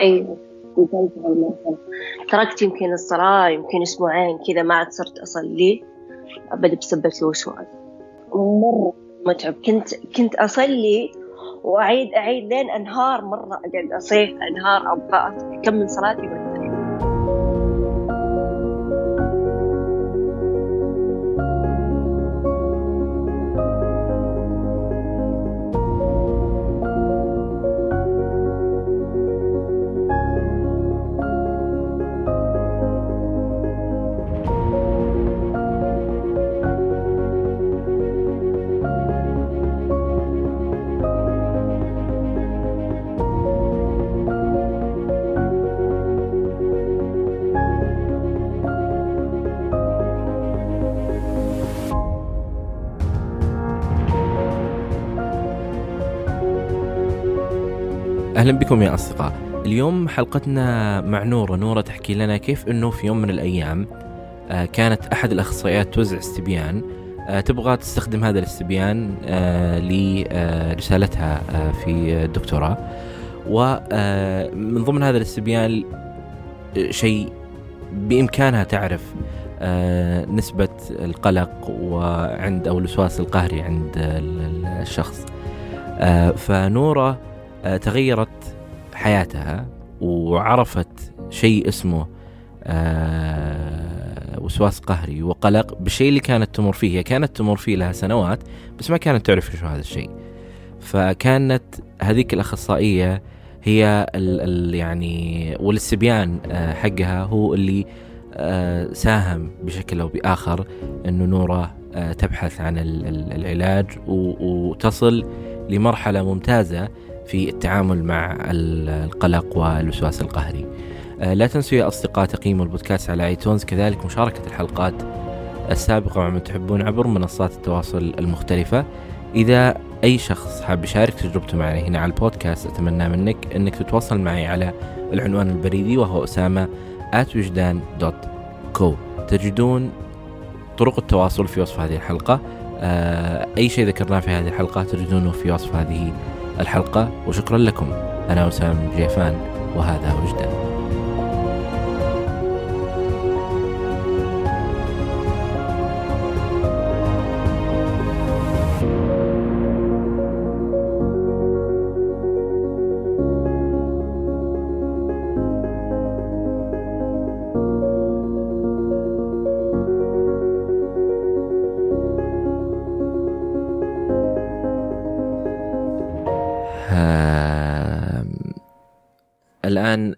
المرحلة تركت يمكن الصلاة يمكن أسبوعين كذا ما عاد صرت أصلي. أبدا بسبة الوسواس مرة. متعب كنت كنت أصلي وأعيد أعيد لين أنهار مرة. أقعد أصيح أنهار أبغى أكمل صلاتي أهلا بكم يا أصدقاء. اليوم حلقتنا مع نورة. نورة تحكي لنا كيف إنه في يوم من الأيام آه، كانت أحد الأخصائيات توزع استبيان آه، تبغى تستخدم هذا الاستبيان آه، لرسالتها في الدكتوراه. ومن ضمن هذا الاستبيان شيء بإمكانها تعرف نسبة القلق وعند أو الوسواس القهري عند الشخص. فنورة آه، تغيرت حياتها وعرفت شيء اسمه آه، وسواس قهري وقلق بالشيء اللي كانت تمر فيه. هي كانت تمر فيه لها سنوات بس ما كانت تعرف شو هذا الشيء. فكانت هذيك الأخصائية هي ال ال يعني والاستبيان آه، حقها هو اللي ساهم بشكل أو بآخر أنه نورة تبحث عن العلاج وتصل لمرحلة ممتازة في التعامل مع القلق والوسواس القهري. آه، لا تنسوا يا أصدقاء تقييموا البودكاست على ايتونز كذلك مشاركة الحلقات السابقة مع من تحبون عبر منصات التواصل المختلفة. إذا أي شخص حاب يشارك تجربته معنا هنا على البودكاست أتمنى منك أنك تتواصل معي على العنوان البريدي وهو أسامة وجدان دوت كو تجدون طرق التواصل في وصف هذه الحلقة. آه، أي شيء ذكرناه في هذه الحلقة تجدونه في وصف هذه الحلقة وشكرا لكم. أنا وسام جيفان وهذا وجدان. الآن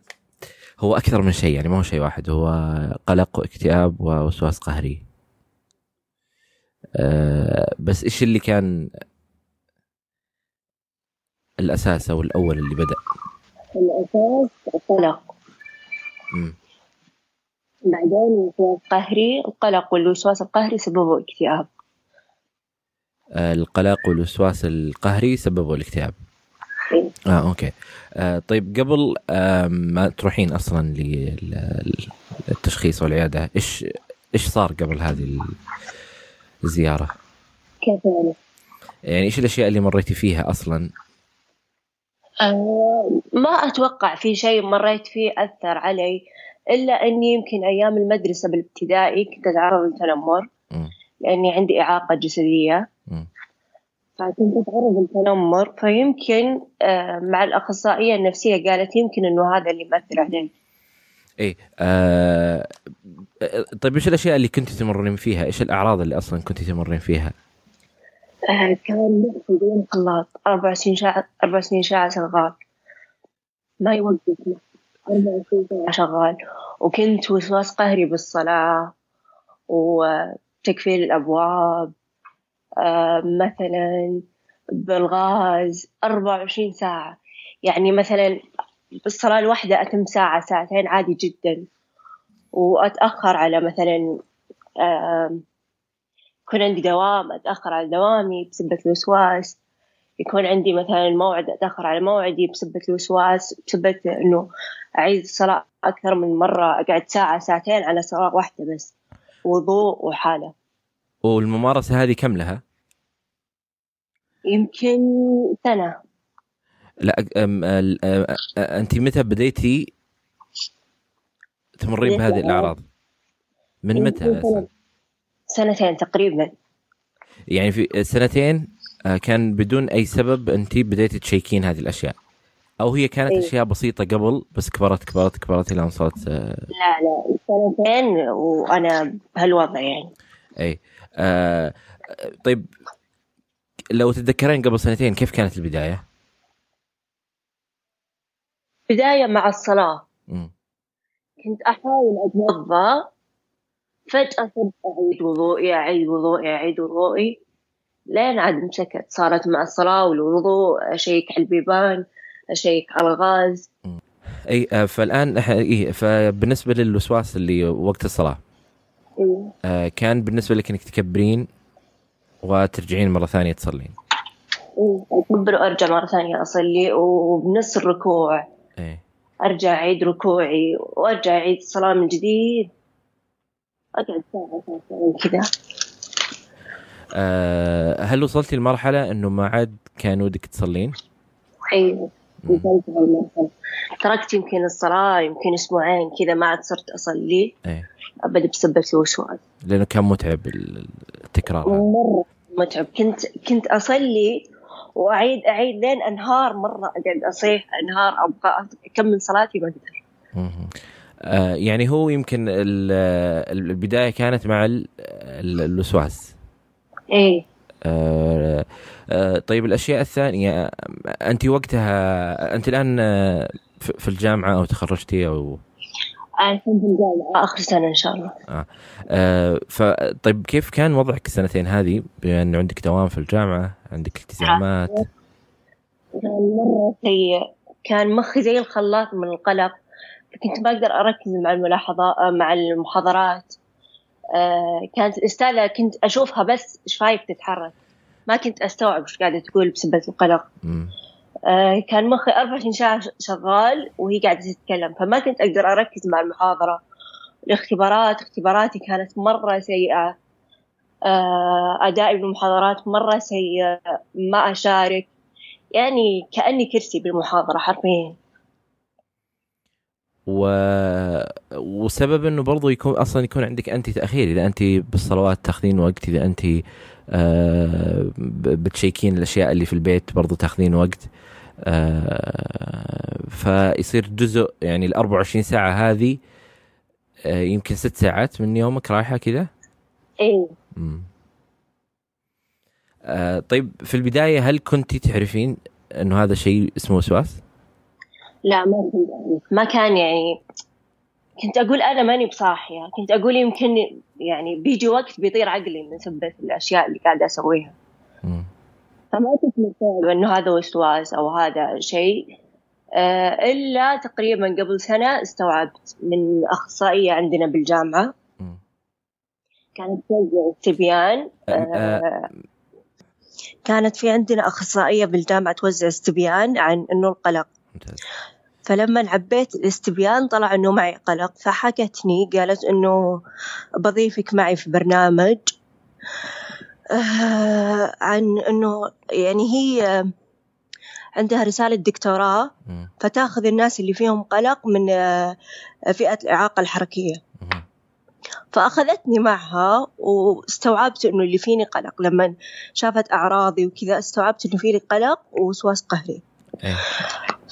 هو أكثر من شيء يعني ما هو شيء واحد هو قلق واكتئاب ووسواس قهري. أه بس إيش اللي كان الأساس أو الأول اللي بدأ؟ الأساس القلق بعدين الوسواس القهري القلق والوسواس القهري سببوا اكتئاب. آه، القلق والوسواس القهري سببوا الاكتئاب. آه أوكي آه طيب قبل آه ما تروحين أصلا للتشخيص والعيادة إيش إيش صار قبل هذه الزيارة؟ كيف يعني؟ يعني إيش الأشياء اللي مريتي فيها أصلا؟ آه ما أتوقع في شيء مريت فيه أثر علي إلا إني يمكن أيام المدرسة بالابتدائي كنت أتعرض للتنمر لأني عندي إعاقة جسدية فكنت أتعرض للتنمر فيمكن آه، مع الأخصائية النفسية قالت يمكن إنه هذا اللي مأثر عليك إيه آه طيب إيش الأشياء اللي كنت تمرين فيها؟ إيش الأعراض اللي أصلا كنت تمرين فيها؟ آه كان نفسي زي الخلاط 24 ساعة 24 ساعة شغال ما يوقف 24 ساعة شغال وكنت وسواس قهري بالصلاة وتكفير الأبواب مثلا بالغاز 24 ساعة. يعني مثلا بالصلاة الواحدة أتم ساعة ساعتين عادي جدا. وأتأخر على مثلا يكون عندي دوام أتأخر على دوامي بسبة الوسواس. يكون عندي مثلا موعد أتأخر على موعدي بسبة الوسواس بسبة إنه أعيد الصلاة أكثر من مرة أقعد ساعة ساعتين على صلاة واحدة بس. وضوء وحالة. والممارسة هذه كم لها؟ يمكن سنة. لا انت متى بديتي تمرين بهذه الأعراض؟ من متى؟ سنتين تقريبا. يعني في سنتين آه، كان بدون أي سبب انت بديتي تشيكين هذه الأشياء؟ أو هي كانت إيه؟ أشياء بسيطة قبل بس كبرت كبرت كبرت إلى أن صارت آه، لا لا. سنتين وأنا بهالوضع يعني. اي آه طيب لو تتذكرين قبل سنتين كيف كانت البداية؟ بداية مع الصلاة م. كنت أحاول اتوضا فجأة أعيد وضوئي أعيد وضوئي أعيد وضوئي لين عاد مسكت صارت مع الصلاة والوضوء أشيك على البيبان أشيك على الغاز أي آه، فالآن اي فبالنسبة للوسواس اللي وقت الصلاة إيه؟ آه كان بالنسبة لك إنك تكبرين وترجعين مرة ثانية تصلين. اكبر وأرجع مرة ثانية أصلي وبنص الركوع. إيه. أرجع أعيد ركوعي وأرجع أعيد الصلاة من جديد. أقعد ساعة كذا. آه هل وصلتي لمرحلة إنه ما عاد كان ودك تصلين؟ أيوه تركت يمكن الصلاة يمكن أسبوعين كذا ما عاد صرت أصلي. إيه. ابدا بسبب الوسواس لأنه كان متعب التكرار مرة متعب. كنت كنت أصلي واعيد أعيد لين أنهار مرة أقعد أصيح أنهار أبغى أكمل صلاتي ما أقدر. آه يعني هو يمكن البداية كانت مع الوسواس. إيه. آه آه طيب الأشياء الثانية أنت وقتها أنت الآن في الجامعة أو تخرجتي أو الجامعة آخر سنة إن شاء الله. آه. آه فطيب كيف كان وضعك السنتين هذه؟ بما انه عندك دوام في الجامعة عندك التزامات. كان مرة سيء. كان مخي زي الخلاط من القلق. كنت ما أقدر أركز مع الملاحظات مع المحاضرات. آه، كانت الأستاذة كنت أشوفها بس شفايف تتحرك؟ ما كنت أستوعب إيش قاعدة تقول بسبب القلق. آه، كان مخي 24 ساعة شغال وهي قاعدة تتكلم فما كنت أقدر أركز مع المحاضرة. الاختبارات اختباراتي كانت مرة سيئة. آه، أدائي بالمحاضرات مرة سيء ما أشارك. يعني كأني كرسي بالمحاضرة حرفيا. و... وسبب إنه برضو يكون أصلا يكون عندك انت تأخير إذا انت بالصلوات تاخذين وقت إذا انت آه بتشيكين الأشياء اللي في البيت برضو تاخذين وقت آه فيصير جزء يعني ال 24 ساعة هذه آه يمكن ست ساعات من يومك رايحة كذا؟ آه طيب في البداية هل كنت تعرفين إنه هذا شيء اسمه وسواس؟ لا ما كنت ما كان يعني كنت أقول أنا ماني بصاحية. كنت أقول يمكن يعني بيجي وقت بيطير عقلي من سبة الأشياء اللي قاعدة أسويها. فما كنت مستوعب إنه هذا وسواس أو هذا شيء. آه، إلا تقريبا قبل سنة استوعبت من أخصائية عندنا بالجامعة. كانت توزع استبيان آه، آه، كانت في عندنا أخصائية بالجامعة توزع استبيان عن إنه القلق. ممتاز. فلما عبيت الاستبيان طلع إنه معي قلق فحكتني قالت إنه بضيفك معي في برنامج آه عن إنه يعني هي عندها رسالة دكتوراه فتأخذ الناس اللي فيهم قلق من آه، فئة الإعاقة الحركية. فأخذتني معها واستوعبت إنه اللي فيني قلق. لما شافت أعراضي وكذا استوعبت إنه فيني قلق ووسواس قهري. إيه.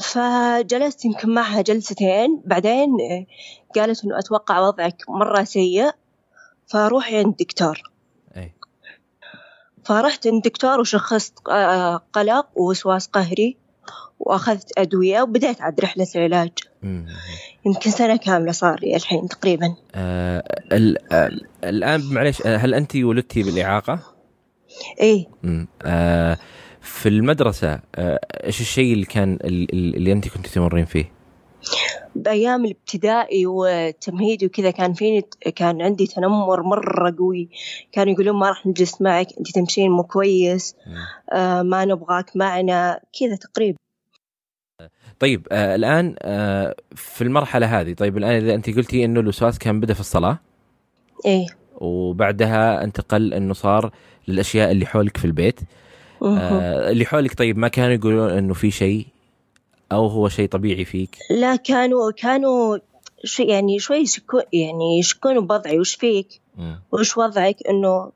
فجلست يمكن معها جلستين بعدين قالت إنه أتوقع وضعك مرة سيء فروحي عند دكتور أي. فرحت عند دكتور وشخصت آه، قلق ووسواس قهري وأخذت أدوية وبدأت عاد رحلة العلاج. يمكن سنة كاملة صار لي الحين تقريبا. آه الآن معلش هل أنت ولدتي بالإعاقة؟ إيه. آه في المدرسة آه، إيش الشيء اللي كان اللي أنت كنت تمرين فيه؟ بأيام الابتدائي والتمهيدي وكذا كان فيني كان عندي تنمر مرة قوي. كانوا يقولون ما راح نجلس معك أنت تمشين مو كويس آه ما نبغاك معنا كذا تقريبا. طيب آه الآن آه في المرحلة هذه طيب الآن إذا أنت قلتي إنه الوسواس كان بدأ في الصلاة؟ إيه. وبعدها انتقل إنه صار للأشياء اللي حولك في البيت. آه اللي حولك طيب ما كانوا يقولون إنه في شيء أو هو شيء طبيعي فيك؟ لا كانوا كانوا شو يعني شوي يشكون يعني يشكون بوضعي. وش فيك؟ وش وضعك؟ إنه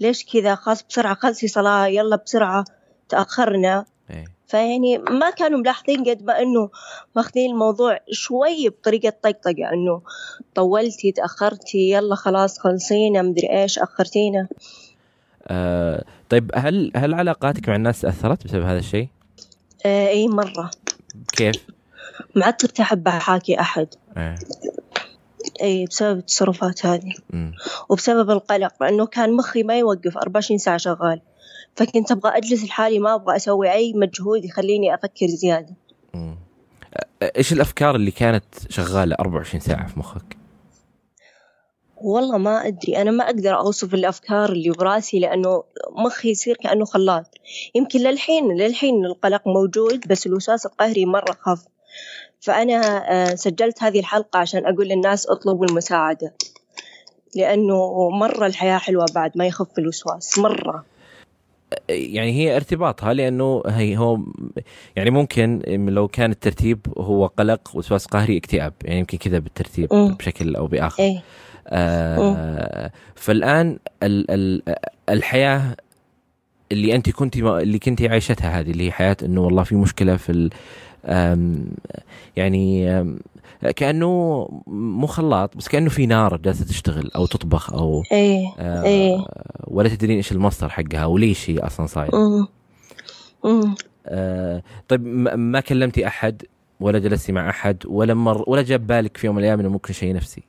ليش كذا؟ خلاص بسرعة خلصي صلاة يلا بسرعة تأخرنا. إيه. فيعني ما كانوا ملاحظين قد ما إنه ماخذين الموضوع شوي بطريقة طقطقة. إنه طولتي تأخرتي يلا خلاص خلصينا مدري إيش أخرتينا. آه طيب هل هل علاقاتك مع الناس تأثرت بسبب هذا الشيء؟ آه إي مرة كيف؟ ما عاد صرت أحب أحاكي أحد آه. إي بسبب التصرفات هذه وبسبب القلق لأنه كان مخي ما يوقف 24 ساعة شغال فكنت أبغى أجلس لحالي ما أبغى أسوي أي مجهود يخليني أفكر زيادة مم. إيش الأفكار اللي كانت شغالة 24 ساعة في مخك والله ما أدري أنا ما أقدر أوصف الأفكار اللي براسي لأنه مخي يصير كأنه خلاط. يمكن للحين للحين القلق موجود بس الوسواس القهري مرة خف. فأنا آه، سجلت هذه الحلقة عشان أقول للناس اطلبوا المساعدة. لأنه مرة الحياة حلوة بعد ما يخف الوسواس مرة. يعني هي ارتباطها لأنه هي هو يعني ممكن لو كان الترتيب هو قلق وسواس قهري اكتئاب. يعني يمكن كذا بالترتيب. بشكل أو بآخر. إيه؟ آه فالآن ال ال الحياة اللي أنت كنت اللي كنت عايشتها هذه اللي هي حياة إنه والله في مشكلة في يعني كأنه مو خلاط بس كأنه في نار جالسة تشتغل أو تطبخ أو إيه آه إيه. ولا تدرين إيش المصدر حقها وليش هي أصلا صايرة. آه طيب ما كلمتي أحد ولا جلستي مع أحد ولا مر ولا جاب بالك في يوم من الأيام إنه ممكن شيء نفسي؟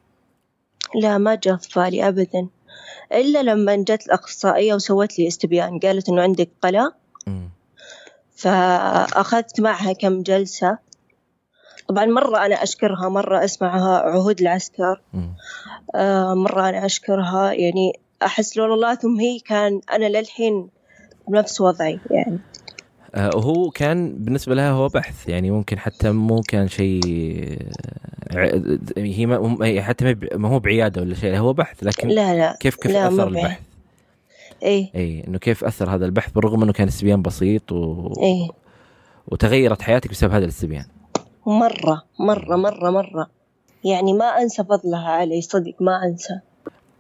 لا ما جاء في بالي ابدا. إلا لما جت الأخصائية وسوت لي استبيان قالت إنه عندك قلق. فأخذت معها كم جلسة. طبعا مرة أنا أشكرها مرة أسمعها عهود العسكر. آه مرة أنا أشكرها. يعني أحس لولا ثم هي كان أنا للحين بنفس وضعي يعني. وهو كان بالنسبة لها هو بحث يعني ممكن حتى مو كان شيء هي ما حتى ما هو بعيادة ولا شيء هو بحث لكن لا لا. كيف كيف لا أثر البحث؟ اي اي إنه كيف أثر هذا البحث بالرغم إنه كان استبيان بسيط و... إيه؟ وتغيرت حياتك بسبب هذا الاستبيان مرة مرة مرة مرة. يعني ما أنسى فضلها علي صدق ما أنسى.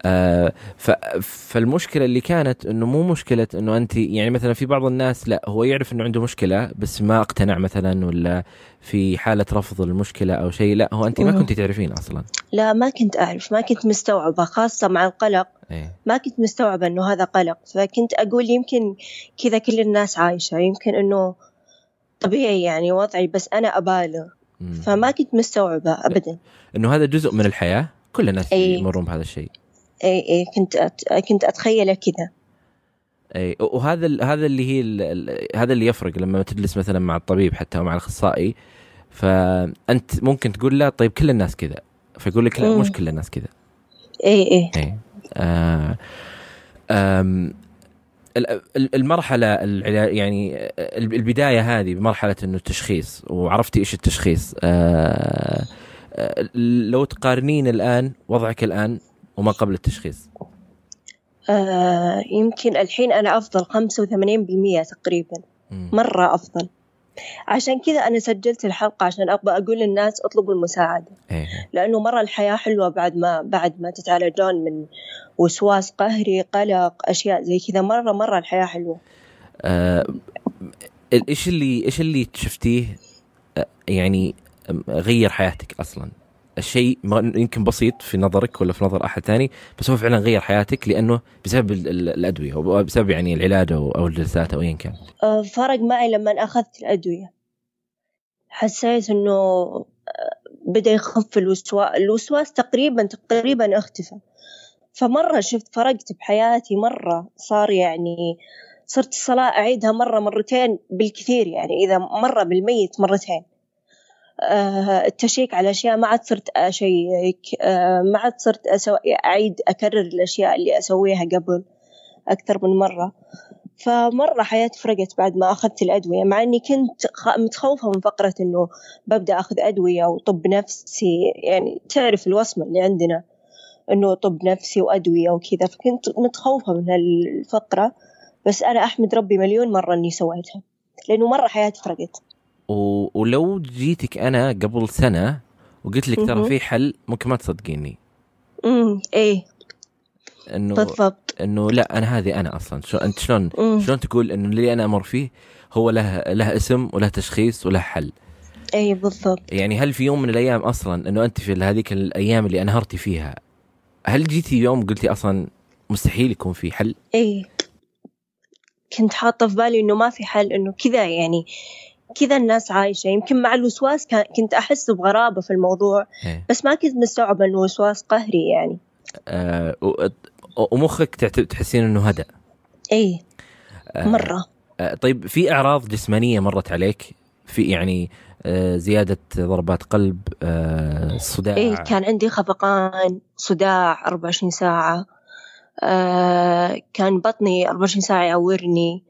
آه فالمشكلة اللي كانت إنه مو مشكلة إنه انت يعني مثلا في بعض الناس لا هو يعرف إنه عنده مشكلة بس ما اقتنع مثلا ولا في حالة رفض المشكلة أو شيء لا هو أنت ما كنت تعرفين أصلا. لا ما كنت أعرف ما كنت مستوعبة خاصة مع القلق. إيه؟ ما كنت مستوعبة إنه هذا قلق فكنت أقول يمكن كذا كل الناس عايشة يمكن إنه طبيعي يعني وضعي بس أنا أبالغ. فما كنت مستوعبة ابدا. إنه هذا جزء من الحياة كل الناس أي. يمرون بهذا الشيء. كنت أت... كنت اتخيله كذا. أي وهذا هذا اللي هي هذا اللي يفرق لما تجلس مثلا مع الطبيب حتى أو مع الاخصائي فانت ممكن تقول له طيب كل الناس كذا. فيقول لك لا مش كل الناس كذا. اي أي, أي. آه المرحلة يعني البداية هذه بمرحلة إنه التشخيص وعرفتي إيش التشخيص. آه لو تقارنين الآن وضعك الآن وما قبل التشخيص؟ آه يمكن الحين أنا أفضل خمسة وثمانين بالمية تقريبا. مرة أفضل. عشان كذا أنا سجلت الحلقة عشان أبغى أقول للناس أطلبوا المساعدة. إيه. لأنه مرة الحياة حلوة بعد ما بعد ما تتعالجون من وسواس قهري قلق أشياء زي كذا. مرة مرة الحياة حلوة. آه إيش اللي إيش اللي شفتيه آه، يعني غير حياتك أصلا؟ الشيء يمكن بسيط في نظرك ولا في نظر أحد ثاني بس هو فعلا غير حياتك لأنه بسبب الأدوية أو بسبب يعني العلاج أو الجلسات أو ايا كان. أه، فرق معي لما أخذت الأدوية. حسيت إنه أه، بدأ يخف الوسواس، الوسواس تقريبا تقريبا أختفى. فمرة شفت فرقت بحياتي مرة صار يعني صرت الصلاه أعيدها مره مرتين بالكثير يعني إذا مرة بالميت مرتين. آه، التشيك على أشياء ما عاد صرت أشيك آه، ما عاد صرت أسوي أعيد أكرر الأشياء اللي أسويها قبل أكثر من مرة. فمرة حياتي فرقت بعد ما أخذت الأدوية مع إني كنت متخوفة من فقرة إنه ببدأ أخذ أدوية وطب نفسي يعني تعرف الوصمة اللي عندنا إنه طب نفسي وأدوية وكذا فكنت متخوفة من هالفقرة. بس أنا أحمد ربي مليون مرة إني سويتها لأنه مرة حياتي فرقت. و... ولو جيتك أنا قبل سنة وقلت لك ترى في حل ممكن ما تصدقيني. امم إيه. إنه بالضبط. إنه لا أنا هذه أنا أصلا. شو أنت شلون مم. شلون تقول إنه اللي أنا أمر فيه هو له له اسم وله تشخيص وله حل؟ اي بالضبط. يعني هل في يوم من الأيام أصلا إنه أنت في هذيك الأيام اللي أنهرتي فيها هل جيتي يوم قلتي أصلا مستحيل يكون في حل؟ اي كنت حاطة في بالي إنه ما في حل إنه كذا يعني كذا الناس عايشة. يمكن مع الوسواس كنت أحس بغرابة في الموضوع إيه. بس ما كنت مستوعبة إنه وسواس قهري يعني. آه ومخك تحسين إنه هدأ. إيه آه مرة. آه طيب في أعراض جسمانية مرت عليك؟ في يعني آه زيادة ضربات قلب آه صداع؟ إيه كان عندي خفقان صداع 24 ساعة. آه كان بطني 24 ساعة يعورني.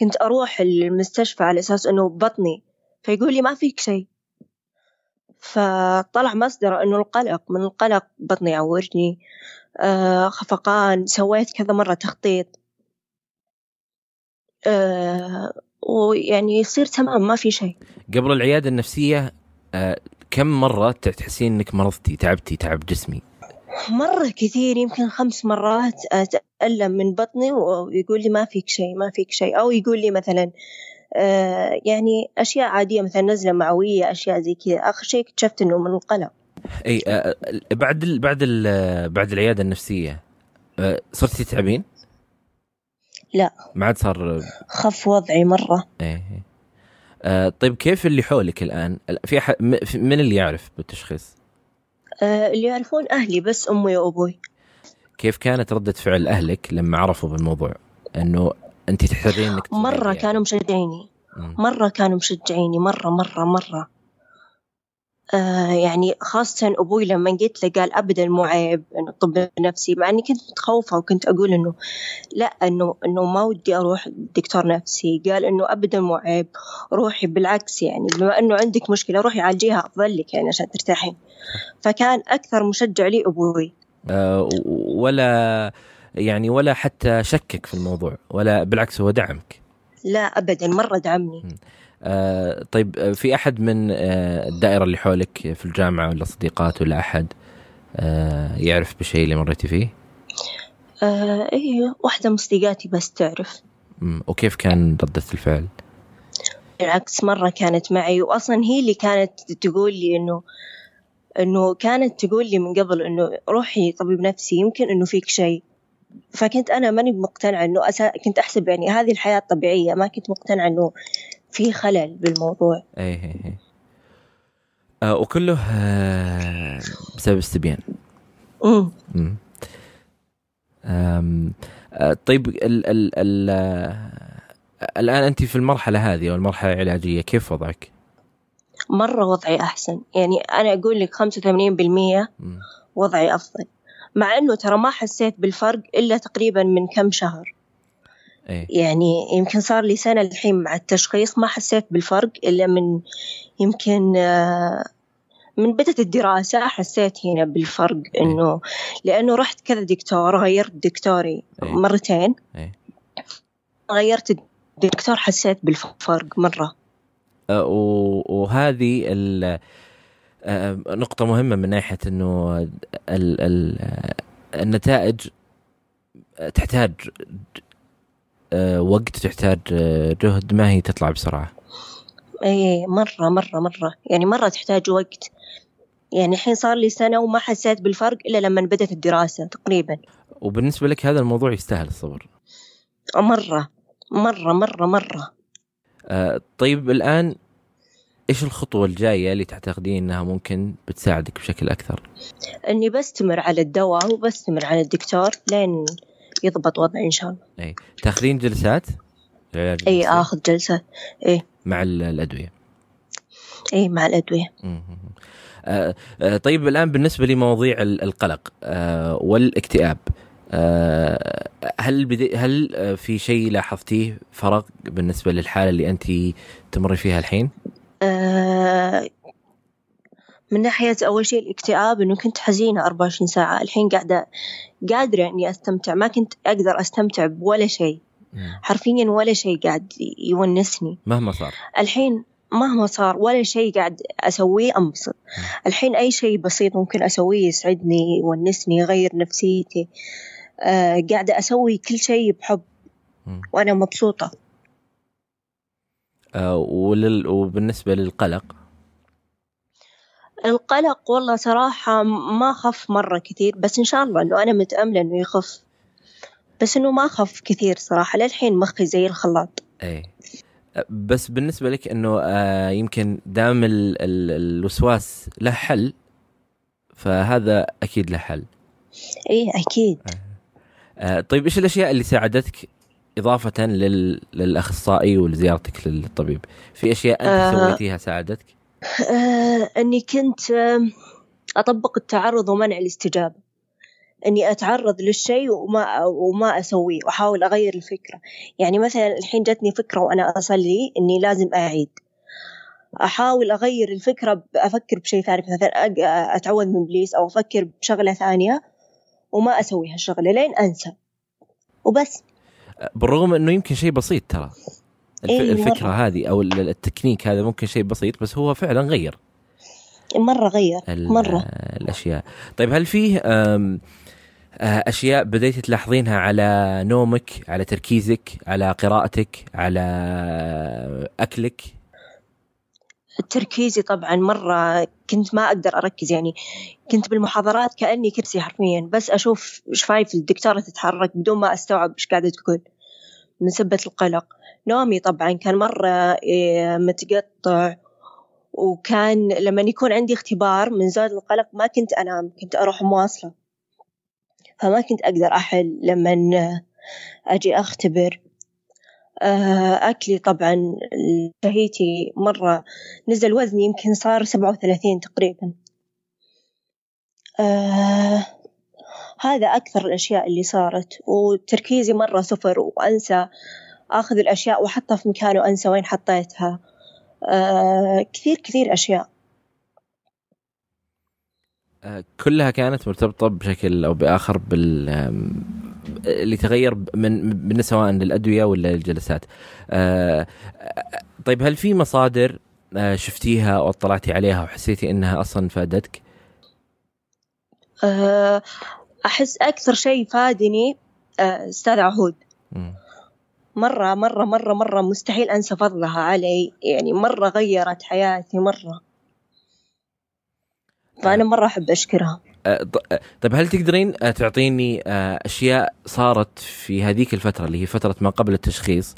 كنت أروح المستشفى على أساس إنه بطني فيقول لي ما فيك شيء. فطلع مصدر إنه القلق من القلق بطني يعورني آه خفقان سويت كذا مرة تخطيط. آه ويعني يصير تمام ما في شيء. قبل العيادة النفسية آه كم مرة تحسين إنك مرضتي تعبتي تعب جسمي؟ مرة كثير يمكن خمس مرات أتألم من بطني ويقول لي ما فيك شيء ما فيك شيء. أو يقول لي مثلا آه يعني أشياء عادية مثلا نزلة معوية أشياء زي كذا. آخر شيء اكتشفت إنه من القلق أي آه بعد ال بعد ال بعد العيادة النفسية آه صرتي تتعبين؟ لا. ما عاد صار؟ خف وضعي مرة. إيه آه طيب كيف اللي حولك الآن؟ في من اللي يعرف بالتشخيص؟ آه، اللي يعرفون أهلي بس أمي وأبوي. كيف كانت ردة فعل أهلك لما عرفوا بالموضوع؟ أنه أنت تحتاجين أنك مرة. كانوا مشجعيني. مرة كانوا مشجعيني. مرة مرة مرة. آه يعني خاصة أبوي لما قلت له قال أبدا مو عيب إنه الطب النفسي مع إني كنت متخوفة وكنت أقول إنه لا إنه إنه ما ودي أروح دكتور نفسي. قال إنه أبدا مو عيب روحي بالعكس يعني بما إنه عندك مشكلة روحي عالجيها أفضل لك يعني عشان ترتاحين. فكان أكثر مشجع لي أبوي. آه ولا يعني ولا حتى شكك في الموضوع ولا بالعكس هو دعمك. لا أبدا مرة دعمني. آه طيب آه، في أحد من آه الدائرة اللي حولك في الجامعة ولا صديقات ولا أحد آه يعرف بالشيء اللي مريتي فيه؟ آه إيه واحدة من صديقاتي بس تعرف. وكيف كان ردة الفعل؟ بالعكس مرة كانت معي وأصلا هي اللي كانت تقول لي إنه إنه كانت تقول لي من قبل إنه روحي طبيب نفسي يمكن إنه فيك شيء فكنت أنا ماني مقتنعة إنه أسا... كنت أحسب يعني هذه الحياة الطبيعية ما كنت مقتنعة إنه في خلل بالموضوع. اي اي اي آه وكله آه بسبب استبيان امم آه طيب ال ال ال الآن أنت في المرحلة هذه أو المرحلة العلاجية كيف وضعك؟ مرة وضعي أحسن. يعني أنا أقول لك 85% وضعي أفضل. مع إنه ترى ما حسيت بالفرق إلا تقريبا من كم شهر. إيه؟ يعني يمكن صار لي سنة الحين مع التشخيص ما حسيت بالفرق إلا من يمكن آه، من بدأت الدراسة حسيت هنا بالفرق إيه؟ إنه لأنه رحت كذا دكتور غيرت دكتوري إيه؟ مرتين إيه؟ غيرت الدكتور حسيت بالفرق مرة أه وهذه أه نقطة مهمة من ناحية إنه ال ال النتائج تحتاج آه، وقت تحتاج آه، جهد ما هي تطلع بسرعة. اي مرة مرة مرة. يعني مرة تحتاج وقت. يعني الحين صار لي سنة وما حسيت بالفرق إلا لما بدأت الدراسة تقريبا. وبالنسبة لك هذا الموضوع يستاهل الصبر. مرة مرة مرة مرة. آه طيب الآن إيش الخطوة الجاية اللي تعتقدين أنها ممكن بتساعدك بشكل أكثر؟ إني بستمر على الدواء وبستمر على الدكتور لين يضبط وضعي إن شاء الله. اي تاخذين جلسات؟ اي آخذ جلسات اي مع الأدوية. اي مع الأدوية. آه آه طيب الآن بالنسبة لمواضيع القلق آه والإكتئاب آه هل بدي هل آه، في شيء لاحظتيه فرق بالنسبة للحالة اللي انت تمري فيها الحين؟ من ناحية أول شيء الاكتئاب إنه كنت حزينة 24 ساعة. الحين قاعدة قادرة إني أستمتع. ما كنت أقدر أستمتع بولا شيء. حرفيا ولا شيء قاعد يونسني. مهما صار. الحين مهما صار ولا شيء قاعد أسويه أنبسط. الحين أي شيء بسيط ممكن أسويه يسعدني يونسني يغير نفسيتي. آه قاعدة أسوي كل شيء بحب. وأنا مبسوطة. آه ولل... وبالنسبة للقلق القلق والله صراحة ما خف مرة كثير بس إن شاء الله إنه أنا متأملة إنه يخف. بس إنه ما خف كثير صراحة للحين مخي زي الخلاط. إيه. بس بالنسبة لك إنه آه يمكن دام ال... ال... الوسواس له حل فهذا أكيد له حل. إيه أكيد. آه. طيب إيش الأشياء اللي ساعدتك إضافة لل... للأخصائي ولزيارتك للطبيب؟ في أشياء أنت آه. سويتيها ساعدتك؟ آه أني كنت آه أطبق التعرض ومنع الاستجابة. إني أتعرض للشيء وما وما أسويه وأحاول أغير الفكرة. يعني مثلا الحين جتني فكرة وأنا أصلي إني لازم أعيد. أحاول أغير الفكرة أفكر بشيء ثاني مثلا أتعوذ من إبليس أو أفكر بشغلة ثانية وما أسوي هالشغلة لين أنسى. وبس. بالرغم إنه يمكن شيء بسيط ترى. الف... إيه الفكرة. هذه أو التكنيك هذا ممكن شيء بسيط بس هو فعلا غير. مرة غير مرة. الأشياء. طيب هل فيه أشياء بديتي تلاحظينها على نومك على تركيزك على قراءتك على أكلك؟ تركيزي طبعا مرة كنت ما أقدر أركز يعني كنت بالمحاضرات كأني كرسي حرفيا بس أشوف شفايف الدكتورة تتحرك بدون ما أستوعب إيش قاعدة تقول. من سبة القلق. نومي طبعا كان مرة إيه، متقطع وكان لما يكون عندي اختبار من زود القلق ما كنت أنام كنت أروح مواصلة. فما كنت أقدر أحل لما أجي أختبر. آه، أكلي طبعا شهيتي مرة نزل وزني يمكن صار سبعة وثلاثين تقريبا. آه هذا أكثر الأشياء اللي صارت وتركيزي مرة صفر وأنسى أخذ الأشياء وأحطها في مكان وأنسى وين حطيتها آه كثير كثير أشياء آه، كلها كانت مرتبطة بشكل أو بآخر بال اللي تغير من من سواء للأدوية ولا للجلسات. آه، طيب هل في مصادر آه، شفتيها أو اطلعتي عليها وحسيتي إنها أصلا فادتك؟ آه، أحس أكثر شيء فادني أستاذ عهود. مرة مرة مرة مرة مستحيل أنسى فضلها علي. يعني مرة غيرت حياتي مرة. فأنا مرة أحب أشكرها. آه، آه، طيب هل تقدرين آه، تعطيني أشياء صارت في هذيك الفترة اللي هي فترة ما قبل التشخيص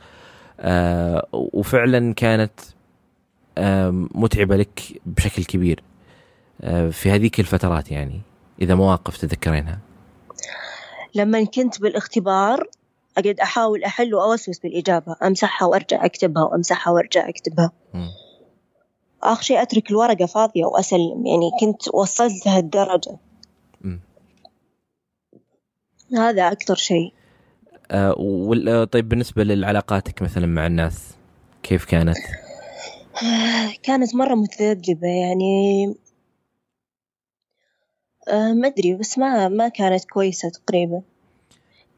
وفعلا كانت متعبة لك بشكل كبير في هذيك الفترات يعني إذا مواقف تذكرينها؟ لما كنت بالاختبار أقعد أحاول أحل وأوسوس بالإجابة أمسحها وأرجع أكتبها وأمسحها وأرجع أكتبها. آخر شيء أترك الورقة فاضية وأسلم يعني كنت وصلت لهالدرجة هذا أكثر شيء آه طيب بالنسبة لعلاقاتك مثلا مع الناس كيف كانت؟ كانت مرة متذبذبة يعني آه ما أدري بس ما ما كانت كويسة تقريبا.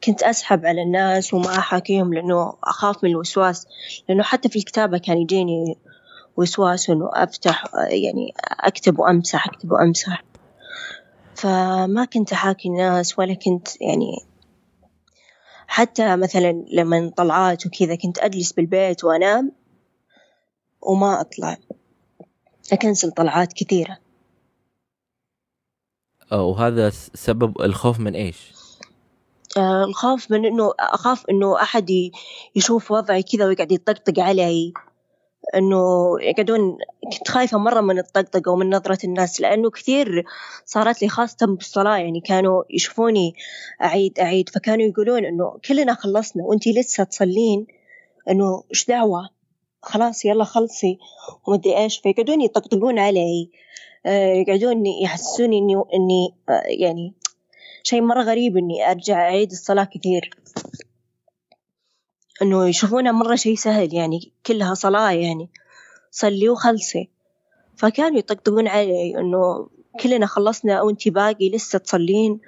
كنت أسحب على الناس وما أحاكيهم لأنه أخاف من الوسواس. لأنه حتى في الكتابة كان يجيني وسواس إنه أفتح يعني أكتب وأمسح أكتب وأمسح. فما كنت أحاكي الناس ولا كنت يعني حتى مثلا لما طلعات وكذا كنت أجلس بالبيت وأنام وما أطلع. أكنسل طلعات كثيرة. وهذا سبب الخوف من إيش؟ آه الخوف من إنه أخاف إنه أحد يشوف وضعي كذا ويقعد يطقطق علي. إنه يقعدون كنت خايفة مرة من الطقطقه ومن نظرة الناس لأنه كثير صارت لي خاصة بالصلاة يعني كانوا يشوفوني اعيد أعيد. فكانوا يقولون إنه كلنا خلصنا وانتي لسه تصلين. إنه إيش دعوة؟ خلاص يلا خلصي ومدري إيش. فيقعدون يطقطقون علي. آه، يقعدون يحسسوني إني إني آه، يعني شيء مرة غريب إني أرجع أعيد الصلاة كثير. إنه يشوفونها مرة شي سهل يعني كلها صلاة يعني صلي وخلصي. فكانوا يطقطقون علي إنه كلنا خلصنا وإنتي باقي لسه تصلين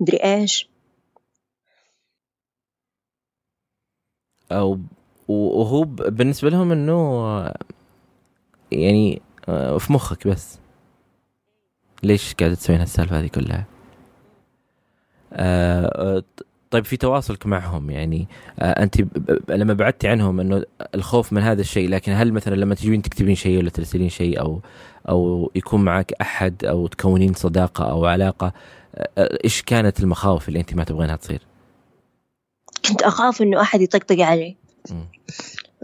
مدري إيش. أو وهو بالنسبة لهم إنه يعني آه، في مخك بس. ليش قاعدة تسوين هالسالفة هذه كلها؟ آه طيب في تواصلك معهم يعني آه أنت لما بعدتي عنهم إنه الخوف من هذا الشيء لكن هل مثلا لما تجين تكتبين شيء ولا ترسلين شيء أو أو يكون معك أحد أو تكونين صداقة أو علاقة آه إيش كانت المخاوف اللي أنت ما تبغينها تصير؟ كنت أخاف إنه أحد يطقطق علي.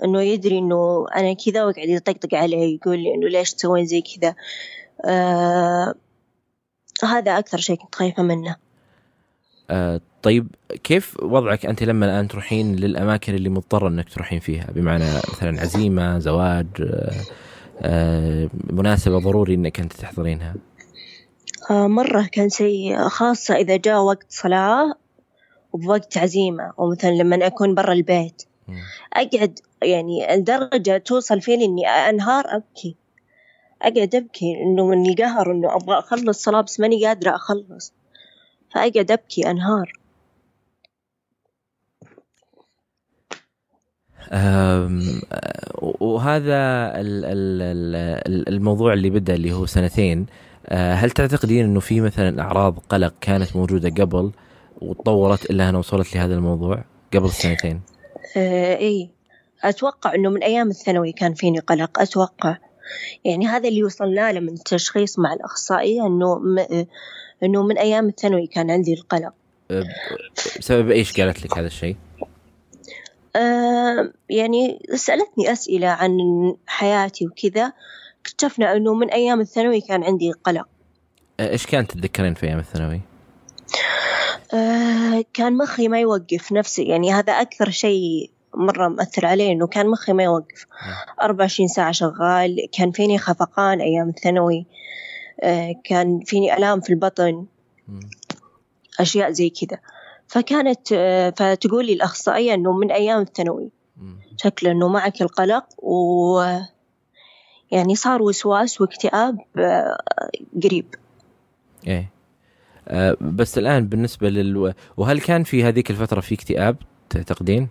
إنه يدري إنه أنا كذا ويقعد يطقطق علي يقول لي إنه ليش تسوين زي كذا؟ آه هذا أكثر شيء كنت خايفة منه. آه طيب كيف وضعك أنت لما الآن تروحين للأماكن اللي مضطرة أنك تروحين فيها؟ بمعنى مثلا عزيمة زواج آه آه مناسبة ضروري أنك أنت تحضرينها؟ مرة كان شيء خاصة إذا جاء وقت صلاة وبوقت عزيمة ومثلا لما أكون برا البيت. أقعد يعني الدرجة توصل فيني إني أنهار؟ أبكي أقعد أبكي إنه من القهر إنه أبغى أخلص صلاة بس ماني قادرة أخلص. فأقعد أبكي أنهار. وهذا الموضوع اللي بدأ اللي هو سنتين. أه، هل تعتقدين إنه في مثلا أعراض قلق كانت موجودة قبل وتطورت إلا أنها وصلت لهذا الموضوع قبل سنتين؟ آه اي أتوقع إنه من أيام الثانوي كان فيني قلق. أتوقع. يعني هذا اللي وصلنا له من التشخيص مع الأخصائية إنه إنه من أيام الثانوي كان عندي القلق بسبب إيش قالت لك هذا الشيء؟ آه يعني سألتني أسئلة عن حياتي وكذا اكتشفنا أنه من أيام الثانوي كان عندي قلق آه، إيش كانت تتذكرين في أيام الثانوي؟ آه كان مخي ما يوقف نفسي يعني هذا أكثر شيء مرة مأثر علي إنه كان مخي ما يوقف. أربعة وعشرين ساعة شغال كان فيني خفقان أيام الثانوي. آه كان فيني آلام في البطن. أشياء زي كذا. فكانت آه فتقول لي الأخصائية إنه من أيام الثانوي. شكله إنه معك القلق و يعني صار وسواس واكتئاب آه، قريب. إيه. آه بس الآن بالنسبة لل وهل كان في هذيك الفترة في اكتئاب تعتقدين؟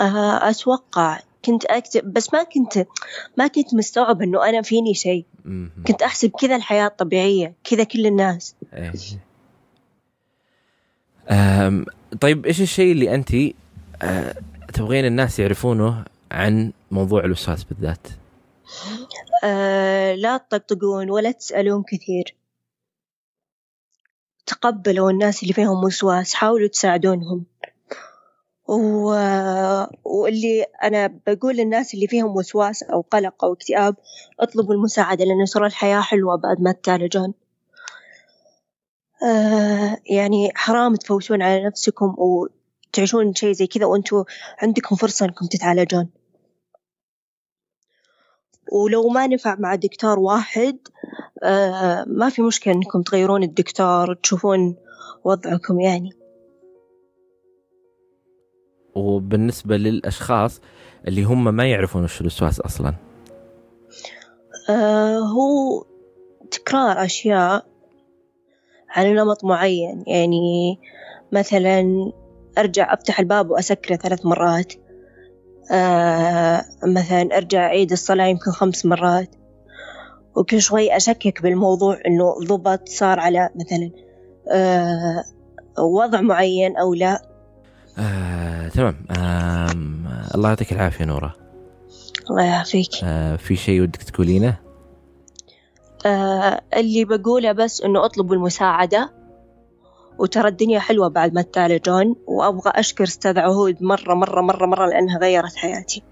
آه أتوقع كنت اكتب بس ما كنت ما كنت مستوعب إنه أنا فيني شيء. كنت أحسب كذا الحياة طبيعيه كذا كل الناس. إيه. طيب إيش الشيء اللي انت أه تبغين الناس يعرفونه عن موضوع الوسواس بالذات؟ أه لا تطقطقون ولا تسألون كثير. تقبلوا الناس اللي فيهم وسواس حاولوا تساعدونهم. و... واللي أنا بقول للناس اللي فيهم وسواس أو قلق أو اكتئاب اطلبوا المساعدة لأن ترى الحياة حلوة بعد ما تتعالجون آه يعني حرام تفوتون على نفسكم وتعيشون شيء زي كذا وأنتوا عندكم فرصة أنكم تتعالجون. ولو ما نفع مع دكتور واحد آه ما في مشكلة إنكم تغيرون الدكتور تشوفون وضعكم يعني. وبالنسبة للأشخاص اللي هم ما يعرفون وش الوسواس أصلا. آه هو تكرار أشياء على نمط معين. يعني مثلا أرجع أفتح الباب وأسكره ثلاث مرات. آه مثلا أرجع أعيد الصلاة يمكن خمس مرات. وكل شوي أشكك بالموضوع إنه ضبط صار على مثلا آه وضع معين أو لا. آه، تمام. الله يعطيك العافية نورة. الله يعافيك. آه، في شيء ودك تقولينه؟ آه، اللي بقوله بس إنه اطلبوا المساعدة وترى الدنيا حلوة بعد ما تعالجون وأبغى أشكر أستاذ عهود مرة مرة مرة مرة لأنها غيرت حياتي.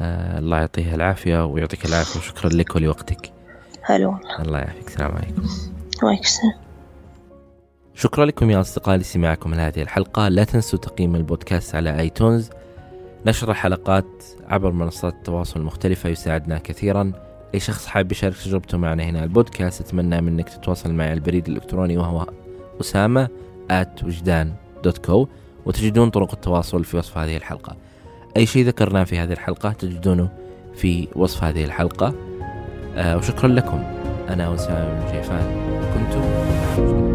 آه الله يعطيها العافية ويعطيك العافية وشكرا لك ولوقتك. هلو الله يعافيك. السلام عليكم. وعليكم السلام. شكرا لكم يا أصدقائي لسماعكم لهذه الحلقة. لا تنسوا تقييم البودكاست على آيتونز. نشر الحلقات عبر منصات التواصل المختلفة يساعدنا كثيرا. أي شخص حاب يشارك تجربته معنا هنا البودكاست أتمنى منك تتواصل معي على البريد الإلكتروني وهو أسامة آت وجدان دوت كو وتجدون طرق التواصل في وصف هذه الحلقة. أي شيء ذكرناه في هذه الحلقة تجدونه في وصف هذه الحلقة. آه وشكرا لكم. أنا أسامة بن جيفان. كنت